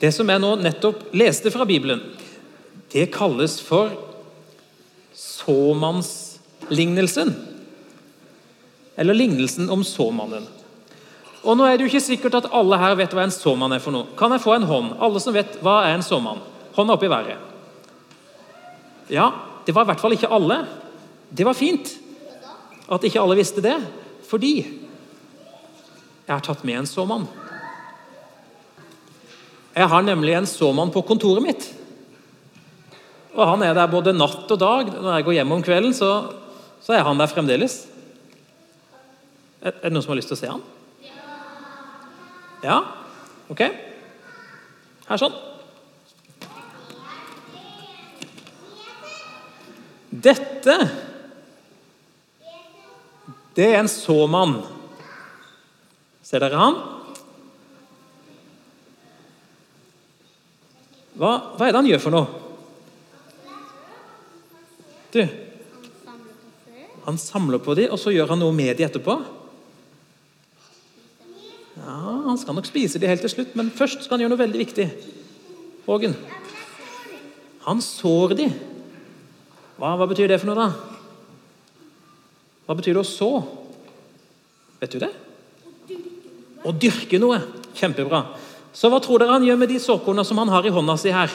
Det som jeg nå nettopp leste fra Bibelen, det kalles for såmannslignelsen. Eller lignelsen om såmannen. Og nå er det jo ikke sikkert at alle her vet hva en såmann er for noe. Kan jeg få en hånd? Alle som vet hva er en såmann? Hånda opp i været. Ja, det var i hvert fall ikke alle. Det var fint at ikke alle visste det, fordi jeg har tatt med en såmann. Jeg har nemlig en såmann på kontoret mitt. Og han er der både natt og dag. Når jeg går hjem om kvelden, så, så er han der fremdeles. Er, er det noen som har lyst til å se han? Ja? Ok. Her sånn. Dette det er en såmann. Ser dere han? Hva, hva er det han gjør for noe? Du, han samler på dem, og så gjør han noe med dem etterpå. Ja, Han skal nok spise dem helt til slutt, men først skal han gjøre noe veldig viktig. Hågen. Han sår dem. Hva, hva betyr det for noe, da? Hva betyr det å så? Vet du det? Å dyrke noe. Kjempebra. Så hva tror dere han gjør med de såkornene som han har i hånda si her?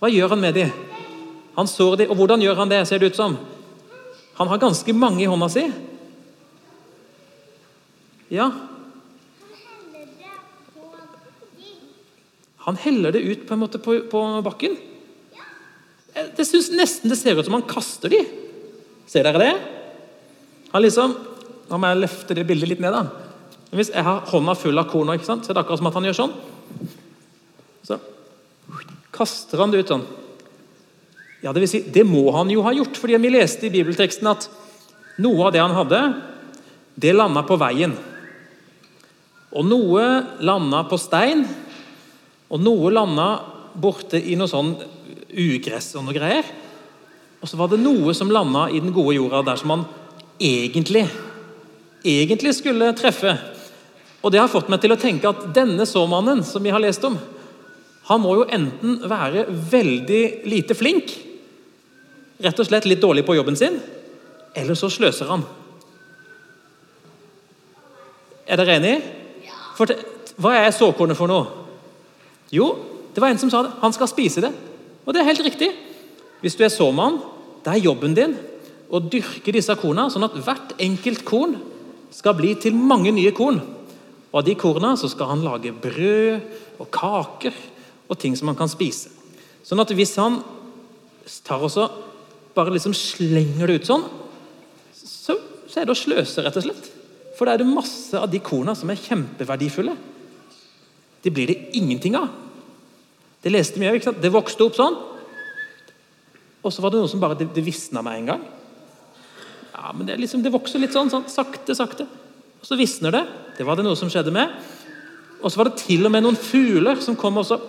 Hva gjør han med de? Han sår de, og hvordan gjør han det, ser det ut som? Han har ganske mange i hånda si. Ja. Han heller det ut på en måte på, på bakken. Det synes nesten det ser ut som han kaster de. Ser dere det? Han liksom, Nå må jeg løfte det bildet litt ned. da. Hvis jeg har hånda full av korn, ikke sant? så er det akkurat som at han gjør sånn. Så kaster han det ut sånn. Ja, Det vil si, det må han jo ha gjort, fordi vi leste i bibelteksten at noe av det han hadde, det landa på veien. Og noe landa på stein, og noe landa borte i noe sånn ugress og noe greier. Og så var det noe som landa i den gode jorda, der som han egentlig, egentlig skulle treffe. Og Det har fått meg til å tenke at denne såmannen som vi har lest om, han må jo enten være veldig lite flink, rett og slett litt dårlig på jobben sin, eller så sløser han. Er dere enige? For, hva er såkornet for noe? Jo, det var en som sa det. Han skal spise det. Og det er helt riktig. Hvis du er såmann, det er jobben din å dyrke disse korna, sånn at hvert enkelt korn skal bli til mange nye korn. Og av de korna så skal han lage brød og kaker og ting som han kan spise. Sånn at hvis han tar også bare liksom slenger det ut sånn, så, så er det å sløse, rett og slett. For da er det masse av de korna som er kjempeverdifulle. De blir det ingenting av. Det leste vi òg. Det vokste opp sånn. Og så var det noe som bare det, det visna med en gang. Ja, men det, liksom, det vokser litt sånn, sånn, sakte, sakte. Og så visner det. Det var det noe som skjedde med. Og så var det til og med noen fugler som kom og så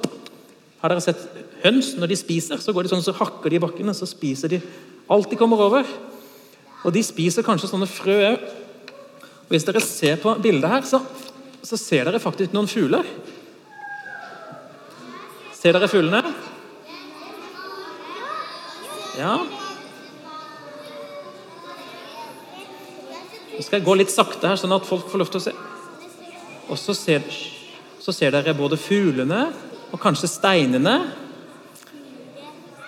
Har dere sett høns når de spiser? Så går de sånn, så hakker de i bakken, og så spiser de alt de kommer over. Og de spiser kanskje sånne frø òg. Hvis dere ser på bildet her, så, så ser dere faktisk noen fugler. Ser dere fuglene? Ja. Nå skal jeg gå litt sakte her, sånn at folk får lov til å se. Og så ser, så ser dere både fuglene og kanskje steinene.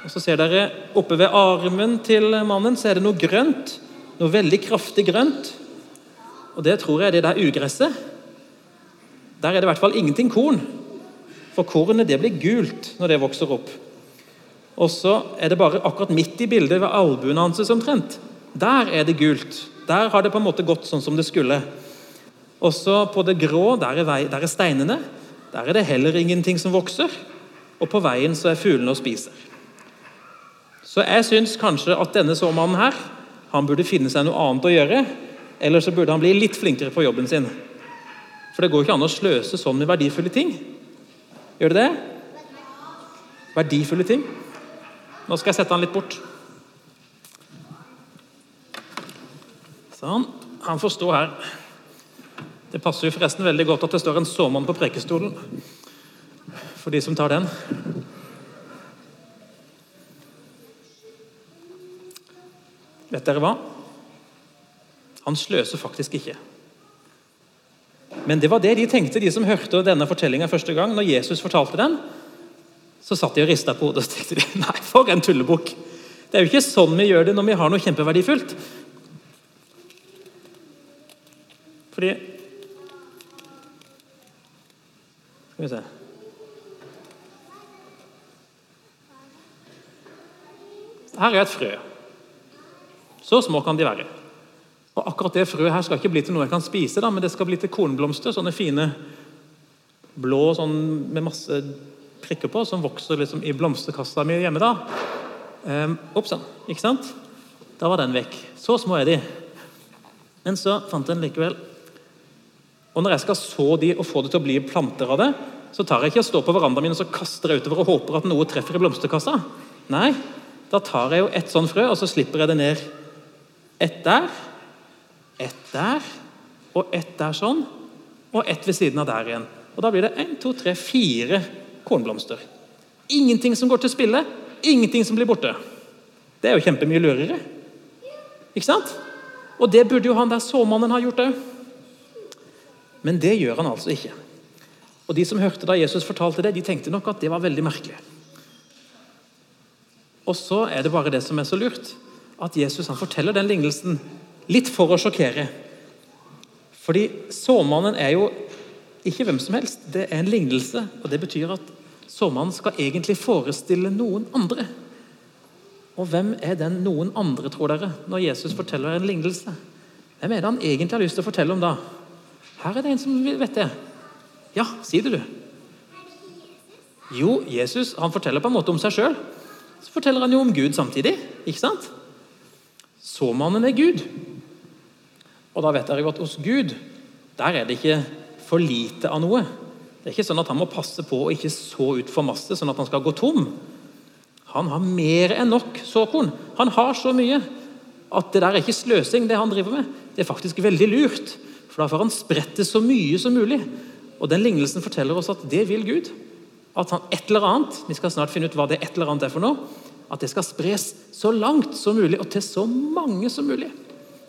Og så ser dere oppe ved armen til mannen så er det noe grønt. Noe veldig kraftig grønt. Og det tror jeg er det der ugresset. Der er det i hvert fall ingenting korn. For kornet det blir gult når det vokser opp. Og så er det bare akkurat midt i bildet ved albuen hans omtrent. Der er det gult. Der har det på en måte gått sånn som det skulle. Også på det grå, der er, vei, der er steinene. Der er det heller ingenting som vokser. Og på veien så er fuglene og spiser. Så jeg syns kanskje at denne såmannen her, han burde finne seg noe annet å gjøre. Eller så burde han bli litt flinkere på jobben sin. For det går ikke an å sløse sånn med verdifulle ting. Gjør det det? Verdifulle ting. Nå skal jeg sette han litt bort. Sånn. Han får stå her. Det passer jo forresten veldig godt at det står en såmann på prekestolen. for de som tar den. Vet dere hva? Han sløser faktisk ikke. Men det var det de tenkte, de som hørte denne fortellinga første gang. Når Jesus fortalte den, så satt de og rista på hodet og tenkte de, nei, for en tullebukk. Det er jo ikke sånn vi gjør det når vi har noe kjempeverdifullt. Fordi Skal vi se Her er et frø. Så små kan de være. Og akkurat det frøet her skal ikke bli til noe jeg kan spise, da, men det skal bli til kornblomster. Sånne fine blå sånn, med masse prikker på, som vokser liksom i blomsterkassa mi hjemme. da. Um, Oppsann. Ikke sant? Da var den vekk. Så små er de. Men så fant jeg den likevel. Og når jeg skal så de og få det til å bli planter av det, så tar jeg ikke og står på verandaen min og så kaster jeg utover og håper at noe treffer i blomsterkassa. Nei, da tar jeg jo ett sånn frø, og så slipper jeg det ned ett der ett der og ett der sånn, og ett ved siden av der igjen. Og Da blir det én, to, tre, fire kornblomster. Ingenting som går til spille, ingenting som blir borte. Det er jo kjempemye lurere. Ikke sant? Og det burde jo han der såmannen ha gjort òg. Men det gjør han altså ikke. Og De som hørte da Jesus fortalte det, de tenkte nok at det var veldig merkelig. Og så er det bare det som er så lurt, at Jesus han forteller den lignelsen Litt for å sjokkere. Fordi såmannen er jo ikke hvem som helst. Det er en lignelse. og Det betyr at såmannen skal egentlig forestille noen andre. Og hvem er den noen andre, tror dere, når Jesus forteller en lignelse? Hvem er det han egentlig har lyst til å fortelle om da? Her er det en som vet det. Ja, si det, du. Jo, Jesus han forteller på en måte om seg sjøl. Så forteller han jo om Gud samtidig. ikke sant? Såmannen er Gud. Og da vet dere jo at hos Gud der er det ikke for lite av noe. Det er ikke sånn at han må passe på å ikke så ut for masse, sånn at han skal gå tom. Han har mer enn nok såkorn. Han har så mye at det der er ikke sløsing, det han driver med. Det er faktisk veldig lurt, for da får han spredt det så mye som mulig. Og Den lignelsen forteller oss at det vil Gud. At han et eller annet vi skal snart finne ut hva det et eller annet er for noe, at det skal spres så langt som mulig og til så mange som mulig.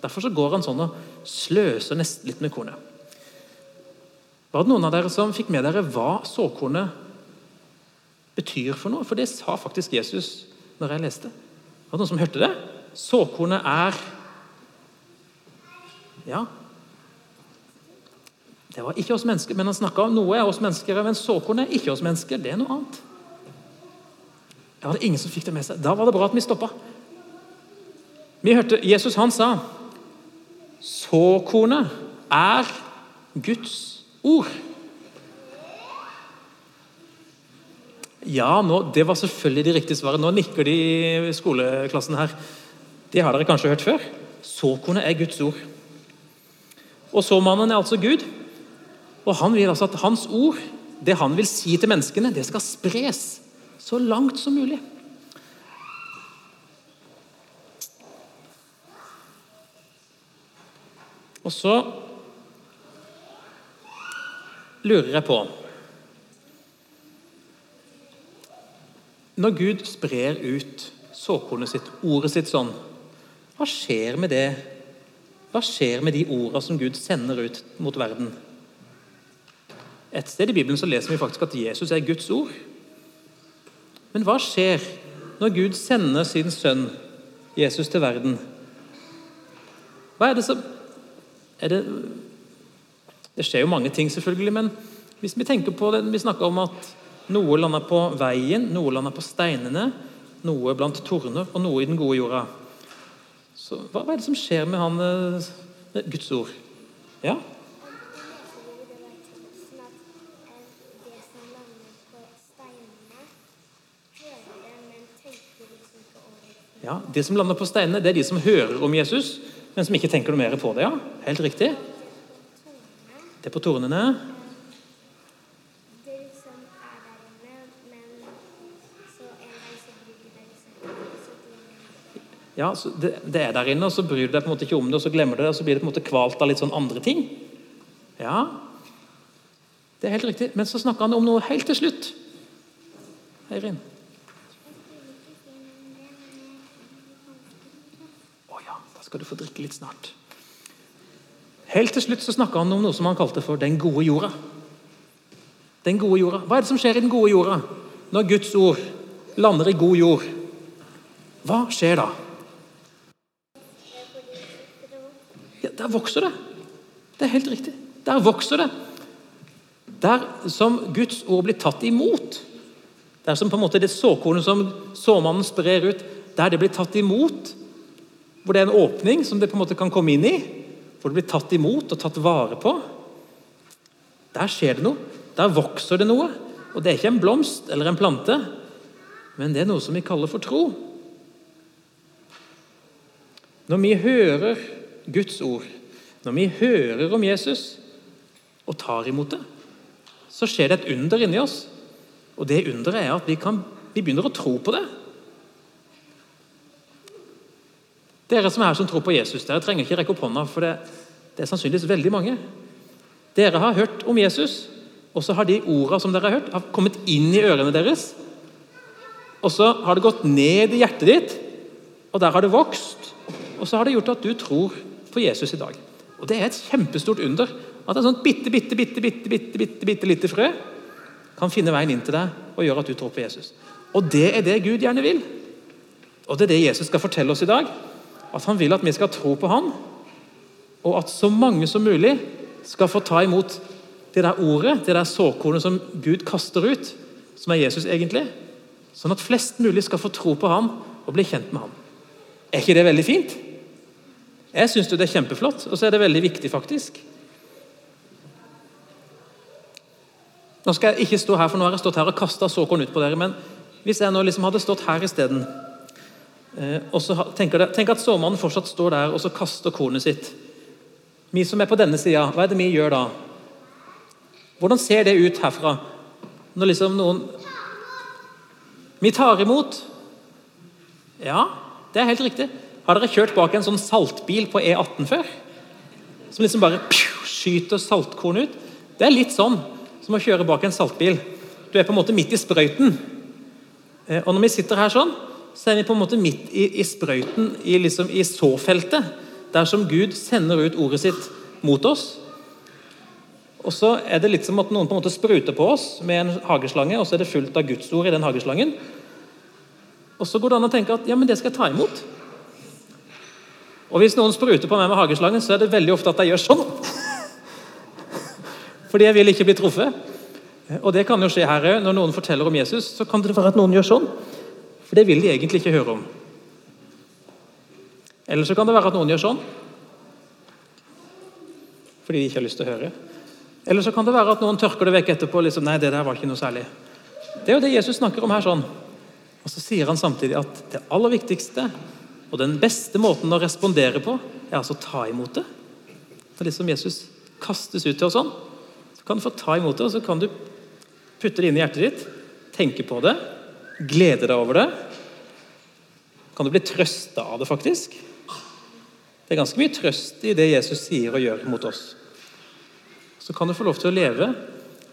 Derfor så går han sånn og sløser nesten litt med kornet. Var det noen av dere som fikk med dere hva såkornet betyr for noe? For det sa faktisk Jesus når jeg leste. Var det noen som hørte det? Såkornet er Ja. Det var ikke oss mennesker, men han snakka om noe er oss mennesker, men såkorn er ikke oss mennesker. Det er noe annet. Ja, det var ingen som fikk det med seg. Da var det bra at vi stoppa. Vi hørte Jesus han sa Såkornet er Guds ord. Ja, nå, det var selvfølgelig det riktige svaret. Nå nikker de i skoleklassen her. Det har dere kanskje hørt før. Såkornet er Guds ord. Og såmannen er altså Gud. Og han vil altså at hans ord, det han vil si til menneskene, det skal spres så langt som mulig. Og så lurer jeg på Når Gud sprer ut såkornet sitt, ordet sitt sånn, hva skjer med det? Hva skjer med de ordene som Gud sender ut mot verden? Et sted i Bibelen så leser vi faktisk at Jesus er Guds ord. Men hva skjer når Gud sender sin sønn Jesus til verden? Hva er det som det, det skjer jo mange ting, selvfølgelig, men hvis vi tenker på det Vi snakker om at noe lander på veien, noe lander på steinene, noe blant torner og noe i den gode jorda. Så hva, hva er det som skjer med han Guds ord? Ja? Ja, De som lander på steinene, det er de som hører om Jesus, men som ikke tenker noe mer på det. ja. Helt riktig. Det er på tornene. Ja, det, det, er der inne, og så bryr du deg på en måte ikke om det, og så glemmer du det, og så blir det på en måte kvalt av litt sånn andre ting. Ja, det er helt riktig. Men så snakker han om noe helt til slutt. Eirin? Å ja, da skal du få drikke litt snart. Helt til slutt så snakka han om noe som han kalte for 'den gode jorda'. Den gode jorda. Hva er det som skjer i den gode jorda når Guds ord lander i god jord? Hva skjer da? Ja, der vokser det. Det er helt riktig. Der vokser det. Der som Guds ord blir tatt imot. Der som på en måte det såkornet som såmannen sprer ut, der det blir tatt imot. Hvor det er en åpning som det på en måte kan komme inn i. Hvor det blir tatt imot og tatt vare på. Der skjer det noe. Der vokser det noe. Og det er ikke en blomst eller en plante, men det er noe som vi kaller for tro. Når vi hører Guds ord, når vi hører om Jesus og tar imot det, så skjer det et under inni oss. Og det underet er at vi, kan, vi begynner å tro på det. Dere som er her som tror på Jesus, dere trenger ikke rekke opp hånda, for det, det er sannsynligvis veldig mange. Dere har hørt om Jesus, og så har de ordene som dere har hørt, har kommet inn i ørene deres. Og så har det gått ned i hjertet ditt, og der har det vokst. Og så har det gjort at du tror på Jesus i dag. Og Det er et kjempestort under. At et sånt bitte, bitte, bitte, bitte, bitte, bitte, bitte lite frø kan finne veien inn til deg og gjøre at du tror på Jesus. Og Det er det Gud gjerne vil. Og Det er det Jesus skal fortelle oss i dag. At Han vil at vi skal tro på Han, og at så mange som mulig skal få ta imot det der ordet, det der såkornet som Gud kaster ut, som er Jesus egentlig. Sånn at flest mulig skal få tro på ham og bli kjent med ham. Er ikke det veldig fint? Jeg syns det er kjempeflott, og så er det veldig viktig, faktisk. Nå skal jeg ikke stå her, for nå har jeg stått her og kasta såkorn ut på dere. Men hvis jeg nå liksom hadde stått her isteden og så tenker Tenk at såmannen fortsatt står der og så kaster kornet sitt. Vi som er på denne sida, hva er det vi gjør da? Hvordan ser det ut herfra? Når liksom noen Vi tar imot. Ja, det er helt riktig. Har dere kjørt bak en sånn saltbil på E18 før? Som liksom bare skyter saltkorn ut? Det er litt sånn som å kjøre bak en saltbil. Du er på en måte midt i sprøyten. Eh, og når vi sitter her sånn, så er vi på en måte midt i, i sprøyten, i, liksom, i såfeltet. Der som Gud sender ut ordet sitt mot oss. Og så er det litt som at noen på en måte spruter på oss med en hageslange, og så er det fullt av Guds ord i den hageslangen. Og så går det an å tenke at ja, men det skal jeg ta imot. Og hvis noen spruter på meg med hageslangen, så er det veldig ofte at jeg gjør sånn. Fordi jeg vil ikke bli truffet. Og det kan jo skje her òg. Når noen forteller om Jesus, så kan det være at noen gjør sånn. For det vil de egentlig ikke høre om. Eller så kan det være at noen gjør sånn fordi de ikke har lyst til å høre. Eller så kan det være at noen tørker det vekk etterpå. liksom, nei, det der var ikke noe særlig. Det er jo det Jesus snakker om her. sånn. Og Så sier han samtidig at det aller viktigste og den beste måten å respondere på, er altså å ta imot det. Når liksom Jesus kastes ut til oss sånn, så kan du få ta imot det, og så kan du putte det inn i hjertet ditt, tenke på det, glede deg over det. Kan du bli trøsta av det, faktisk? Det er ganske mye trøst i det Jesus sier og gjør mot oss så kan du få lov til å leve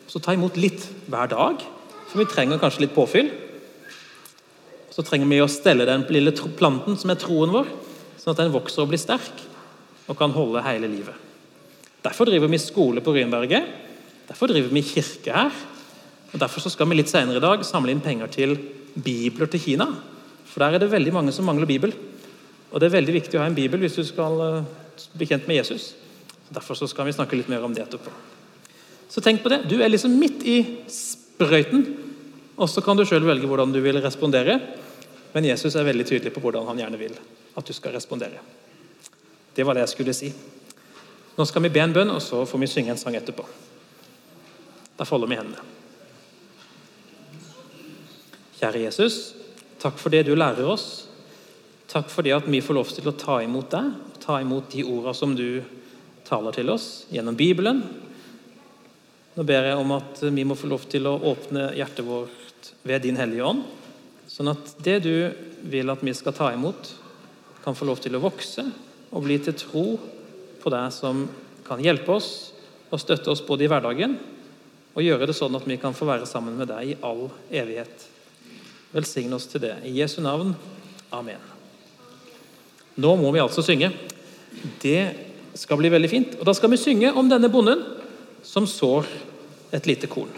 så ta imot litt hver dag. For vi trenger kanskje litt påfyll. Så trenger vi å stelle den lille planten som er troen vår, sånn at den vokser og blir sterk og kan holde hele livet. Derfor driver vi skole på Rynberget. Derfor driver vi kirke her. Og Derfor skal vi litt senere i dag samle inn penger til bibler til Kina. For der er det veldig mange som mangler bibel. Og det er veldig viktig å ha en bibel hvis du skal eh, bli kjent med Jesus. Derfor så skal vi snakke litt mer om det etterpå. Så tenk på det. Du er liksom midt i sprøyten, og så kan du sjøl velge hvordan du vil respondere. Men Jesus er veldig tydelig på hvordan han gjerne vil at du skal respondere. Det var det jeg skulle si. Nå skal vi be en bønn, og så får vi synge en sang etterpå. Da folder vi hendene. Kjære Jesus, takk for det du lærer oss. Takk for det at vi får lov til å ta imot deg, ta imot de ordene som du taler til oss gjennom Bibelen. Nå ber jeg om at vi må få lov til å åpne hjertet vårt ved Din Hellige Ånd, sånn at det du vil at vi skal ta imot, kan få lov til å vokse og bli til tro på deg som kan hjelpe oss og støtte oss både i hverdagen og gjøre det sånn at vi kan få være sammen med deg i all evighet. Velsigne oss til det. I Jesu navn. Amen. Nå må vi altså synge. Det skal bli veldig fint. Og Da skal vi synge om denne bonden som sår et lite korn.